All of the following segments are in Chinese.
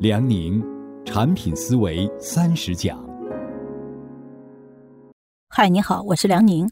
梁宁，产品思维三十讲。嗨，你好，我是梁宁。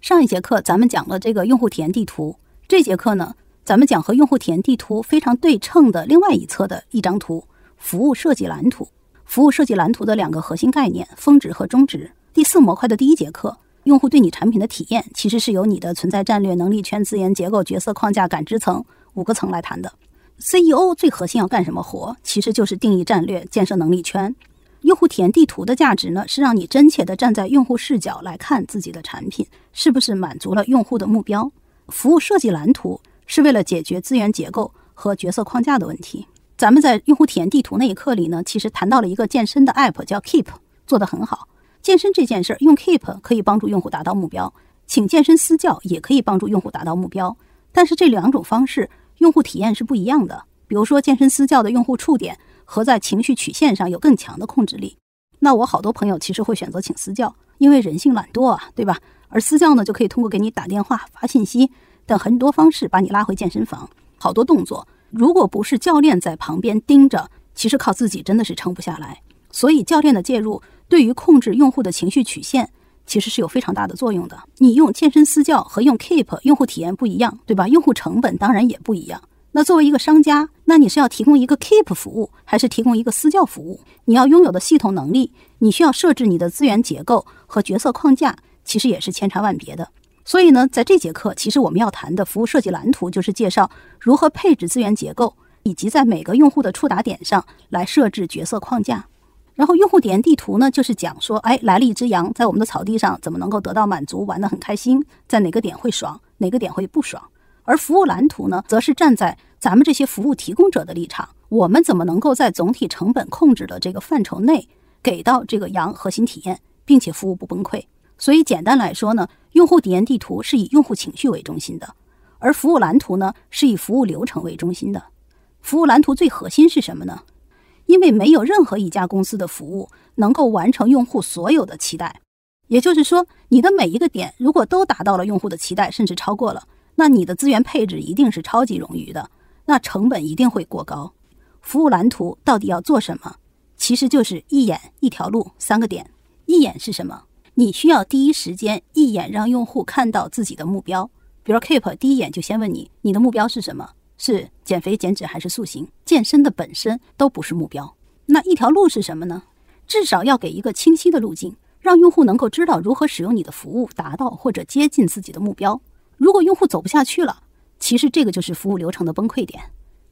上一节课咱们讲了这个用户体验地图，这节课呢，咱们讲和用户体验地图非常对称的另外一侧的一张图——服务设计蓝图。服务设计蓝图的两个核心概念：峰值和终值。第四模块的第一节课，用户对你产品的体验，其实是由你的存在战略、能力圈、资源结构、角色框架、感知层五个层来谈的。CEO 最核心要干什么活？其实就是定义战略、建设能力圈。用户体验地图的价值呢，是让你真切地站在用户视角来看自己的产品是不是满足了用户的目标。服务设计蓝图是为了解决资源结构和角色框架的问题。咱们在用户体验地图那一课里呢，其实谈到了一个健身的 App 叫 Keep，做得很好。健身这件事儿用 Keep 可以帮助用户达到目标，请健身私教也可以帮助用户达到目标。但是这两种方式用户体验是不一样的。比如说健身私教的用户触点。和在情绪曲线上有更强的控制力，那我好多朋友其实会选择请私教，因为人性懒惰啊，对吧？而私教呢，就可以通过给你打电话、发信息等很多方式把你拉回健身房。好多动作，如果不是教练在旁边盯着，其实靠自己真的是撑不下来。所以教练的介入对于控制用户的情绪曲线，其实是有非常大的作用的。你用健身私教和用 Keep 用户体验不一样，对吧？用户成本当然也不一样。那作为一个商家，那你是要提供一个 Keep 服务，还是提供一个私教服务？你要拥有的系统能力，你需要设置你的资源结构和角色框架，其实也是千差万别的。所以呢，在这节课，其实我们要谈的服务设计蓝图，就是介绍如何配置资源结构，以及在每个用户的触达点上来设置角色框架。然后，用户体验地图呢，就是讲说，哎，来了一只羊，在我们的草地上怎么能够得到满足，玩得很开心，在哪个点会爽，哪个点会不爽。而服务蓝图呢，则是站在咱们这些服务提供者的立场，我们怎么能够在总体成本控制的这个范畴内，给到这个羊核心体验，并且服务不崩溃？所以简单来说呢，用户体验地图是以用户情绪为中心的，而服务蓝图呢，是以服务流程为中心的。服务蓝图最核心是什么呢？因为没有任何一家公司的服务能够完成用户所有的期待，也就是说，你的每一个点如果都达到了用户的期待，甚至超过了。那你的资源配置一定是超级冗余的，那成本一定会过高。服务蓝图到底要做什么？其实就是一眼一条路三个点。一眼是什么？你需要第一时间一眼让用户看到自己的目标。比如 Keep 第一眼就先问你，你的目标是什么？是减肥减脂还是塑形？健身的本身都不是目标。那一条路是什么呢？至少要给一个清晰的路径，让用户能够知道如何使用你的服务，达到或者接近自己的目标。如果用户走不下去了，其实这个就是服务流程的崩溃点。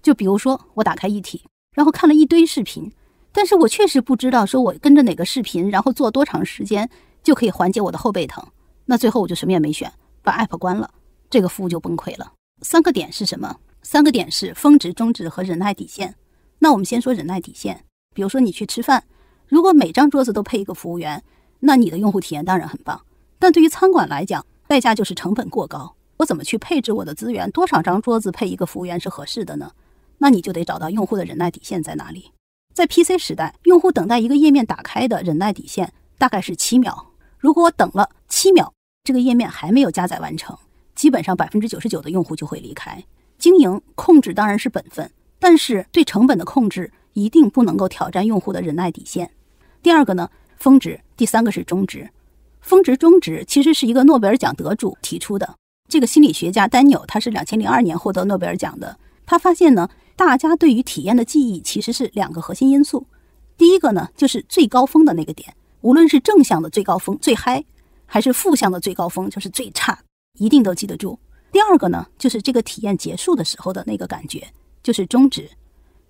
就比如说，我打开一体，然后看了一堆视频，但是我确实不知道说我跟着哪个视频，然后做多长时间就可以缓解我的后背疼。那最后我就什么也没选，把 app 关了，这个服务就崩溃了。三个点是什么？三个点是峰值、中值和忍耐底线。那我们先说忍耐底线。比如说你去吃饭，如果每张桌子都配一个服务员，那你的用户体验当然很棒。但对于餐馆来讲，代价就是成本过高。我怎么去配置我的资源？多少张桌子配一个服务员是合适的呢？那你就得找到用户的忍耐底线在哪里。在 PC 时代，用户等待一个页面打开的忍耐底线大概是七秒。如果我等了七秒，这个页面还没有加载完成，基本上百分之九十九的用户就会离开。经营控制当然是本分，但是对成本的控制一定不能够挑战用户的忍耐底线。第二个呢，峰值；第三个是中值。峰值、中值其实是一个诺贝尔奖得主提出的。这个心理学家丹纽，他是两千零二年获得诺贝尔奖的。他发现呢，大家对于体验的记忆其实是两个核心因素。第一个呢，就是最高峰的那个点，无论是正向的最高峰最嗨，还是负向的最高峰就是最差，一定都记得住。第二个呢，就是这个体验结束的时候的那个感觉，就是终值。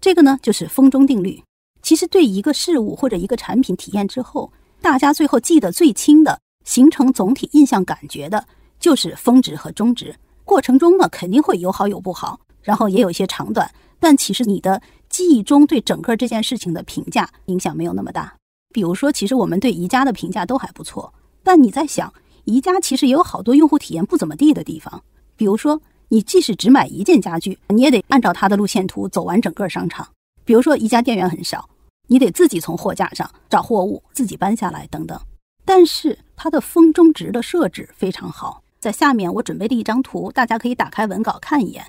这个呢，就是峰中定律。其实对一个事物或者一个产品体验之后，大家最后记得最清的，形成总体印象感觉的。就是峰值和中值过程中呢，肯定会有好有不好，然后也有一些长短，但其实你的记忆中对整个这件事情的评价影响没有那么大。比如说，其实我们对宜家的评价都还不错，但你在想，宜家其实也有好多用户体验不怎么地的地方。比如说，你即使只买一件家具，你也得按照它的路线图走完整个商场。比如说，宜家店员很少，你得自己从货架上找货物，自己搬下来等等。但是它的峰中值的设置非常好。在下面我准备了一张图，大家可以打开文稿看一眼。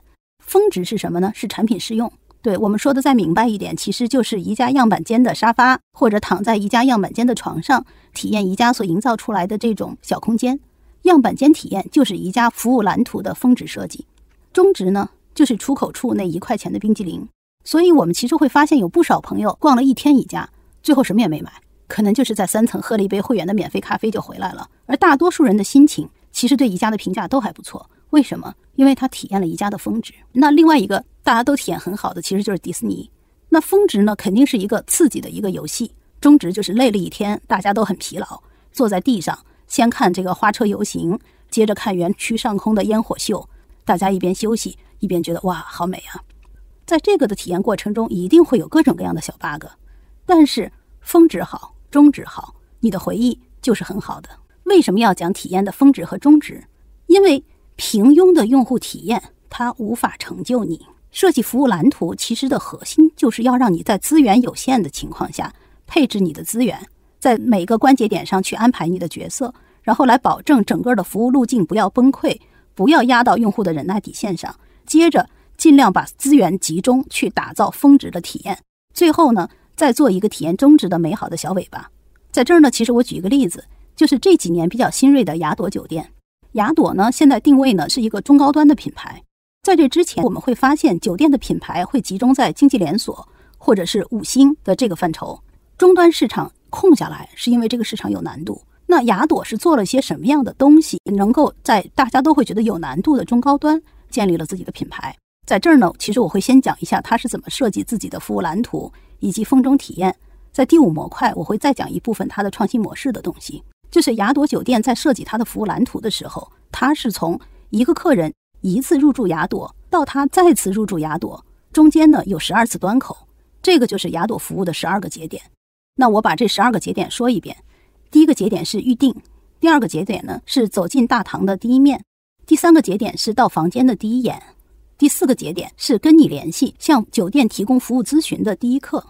峰值是什么呢？是产品试用，对我们说的再明白一点，其实就是宜家样板间的沙发，或者躺在宜家样板间的床上，体验宜家所营造出来的这种小空间。样板间体验就是宜家服务蓝图的峰值设计，中值呢就是出口处那一块钱的冰激凌。所以，我们其实会发现有不少朋友逛了一天宜家，最后什么也没买，可能就是在三层喝了一杯会员的免费咖啡就回来了。而大多数人的心情其实对宜家的评价都还不错。为什么？因为他体验了宜家的峰值。那另外一个大家都体验很好的，其实就是迪士尼。那峰值呢，肯定是一个刺激的一个游戏。中值就是累了一天，大家都很疲劳，坐在地上先看这个花车游行，接着看园区上空的烟火秀，大家一边休息一边觉得哇，好美啊！在这个的体验过程中，一定会有各种各样的小 bug。但是峰值好，中值好，你的回忆就是很好的。为什么要讲体验的峰值和中值？因为平庸的用户体验，它无法成就你。设计服务蓝图其实的核心就是要让你在资源有限的情况下，配置你的资源，在每个关节点上去安排你的角色，然后来保证整个的服务路径不要崩溃，不要压到用户的忍耐底线上。接着尽量把资源集中去打造峰值的体验，最后呢，再做一个体验中值的美好的小尾巴。在这儿呢，其实我举一个例子，就是这几年比较新锐的雅朵酒店。雅朵呢，现在定位呢是一个中高端的品牌。在这之前，我们会发现酒店的品牌会集中在经济连锁或者是五星的这个范畴，中端市场空下来是因为这个市场有难度。那雅朵是做了些什么样的东西，能够在大家都会觉得有难度的中高端建立了自己的品牌？在这儿呢，其实我会先讲一下它是怎么设计自己的服务蓝图以及风中体验。在第五模块，我会再讲一部分它的创新模式的东西。就是雅朵酒店在设计它的服务蓝图的时候，它是从一个客人一次入住雅朵到他再次入住雅朵中间呢有十二次端口，这个就是雅朵服务的十二个节点。那我把这十二个节点说一遍：第一个节点是预定，第二个节点呢是走进大堂的第一面，第三个节点是到房间的第一眼，第四个节点是跟你联系、向酒店提供服务咨询的第一刻，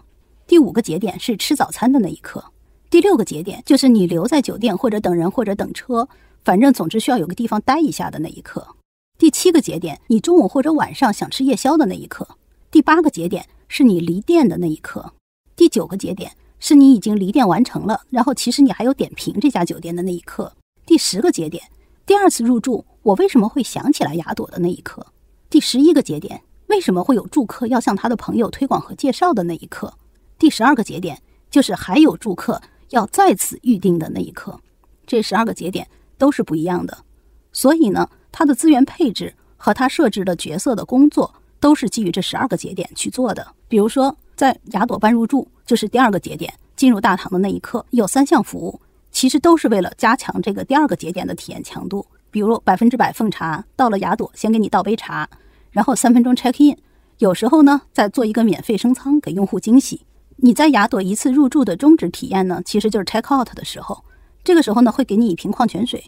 第五个节点是吃早餐的那一刻。第六个节点就是你留在酒店或者等人或者等车，反正总之需要有个地方待一下的那一刻。第七个节点，你中午或者晚上想吃夜宵的那一刻。第八个节点是你离店的那一刻。第九个节点是你已经离店完成了，然后其实你还有点评这家酒店的那一刻。第十个节点，第二次入住我为什么会想起来雅朵的那一刻。第十一个节点，为什么会有住客要向他的朋友推广和介绍的那一刻。第十二个节点就是还有住客。要再次预定的那一刻，这十二个节点都是不一样的，所以呢，它的资源配置和它设置的角色的工作都是基于这十二个节点去做的。比如说，在雅朵办入住，就是第二个节点进入大堂的那一刻，有三项服务，其实都是为了加强这个第二个节点的体验强度。比如百分之百奉茶，到了雅朵先给你倒杯茶，然后三分钟 check in，有时候呢再做一个免费升舱给用户惊喜。你在雅朵一次入住的终止体验呢，其实就是 check out 的时候。这个时候呢，会给你一瓶矿泉水。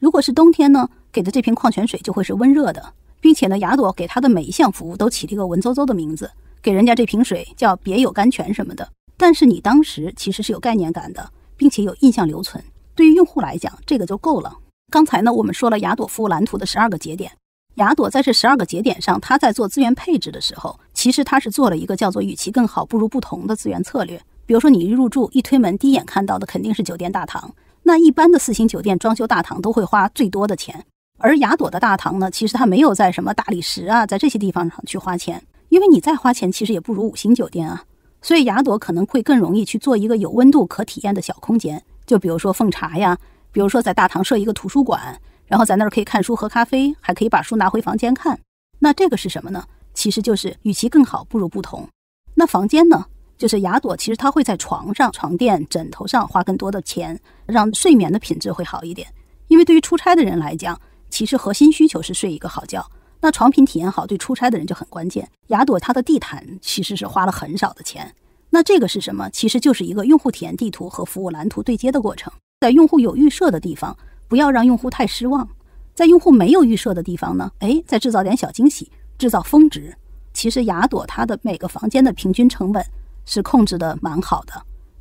如果是冬天呢，给的这瓶矿泉水就会是温热的，并且呢，雅朵给他的每一项服务都起了一个文绉绉的名字，给人家这瓶水叫“别有甘泉”什么的。但是你当时其实是有概念感的，并且有印象留存。对于用户来讲，这个就够了。刚才呢，我们说了雅朵服务蓝图的十二个节点。雅朵在这十二个节点上，它在做资源配置的时候，其实它是做了一个叫做“与其更好，不如不同”的资源策略。比如说，你一入住，一推门，第一眼看到的肯定是酒店大堂。那一般的四星酒店装修大堂都会花最多的钱，而雅朵的大堂呢，其实它没有在什么大理石啊，在这些地方上去花钱，因为你再花钱，其实也不如五星酒店啊。所以雅朵可能会更容易去做一个有温度可体验的小空间，就比如说奉茶呀，比如说在大堂设一个图书馆。然后在那儿可以看书、喝咖啡，还可以把书拿回房间看。那这个是什么呢？其实就是与其更好，不如不同。那房间呢？就是雅朵，其实它会在床上、床垫、枕头上花更多的钱，让睡眠的品质会好一点。因为对于出差的人来讲，其实核心需求是睡一个好觉。那床品体验好，对出差的人就很关键。雅朵它的地毯其实是花了很少的钱。那这个是什么？其实就是一个用户体验地图和服务蓝图对接的过程。在用户有预设的地方。不要让用户太失望，在用户没有预设的地方呢，哎，再制造点小惊喜，制造峰值。其实雅朵它的每个房间的平均成本是控制的蛮好的，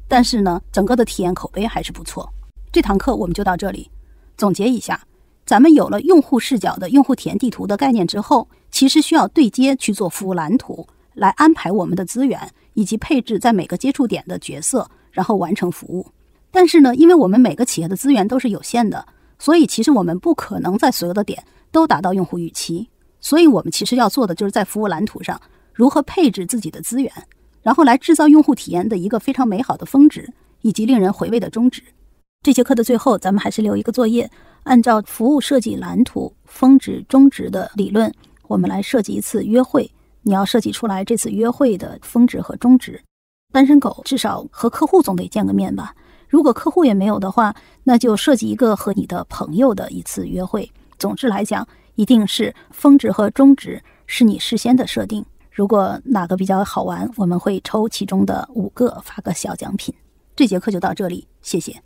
但是呢，整个的体验口碑还是不错。这堂课我们就到这里，总结一下，咱们有了用户视角的用户体验地图的概念之后，其实需要对接去做服务蓝图，来安排我们的资源以及配置在每个接触点的角色，然后完成服务。但是呢，因为我们每个企业的资源都是有限的，所以其实我们不可能在所有的点都达到用户预期。所以我们其实要做的就是在服务蓝图上如何配置自己的资源，然后来制造用户体验的一个非常美好的峰值以及令人回味的终止。这节课的最后，咱们还是留一个作业，按照服务设计蓝图峰值中值的理论，我们来设计一次约会。你要设计出来这次约会的峰值和中值。单身狗至少和客户总得见个面吧？如果客户也没有的话，那就设计一个和你的朋友的一次约会。总之来讲，一定是峰值和中值是你事先的设定。如果哪个比较好玩，我们会抽其中的五个发个小奖品。这节课就到这里，谢谢。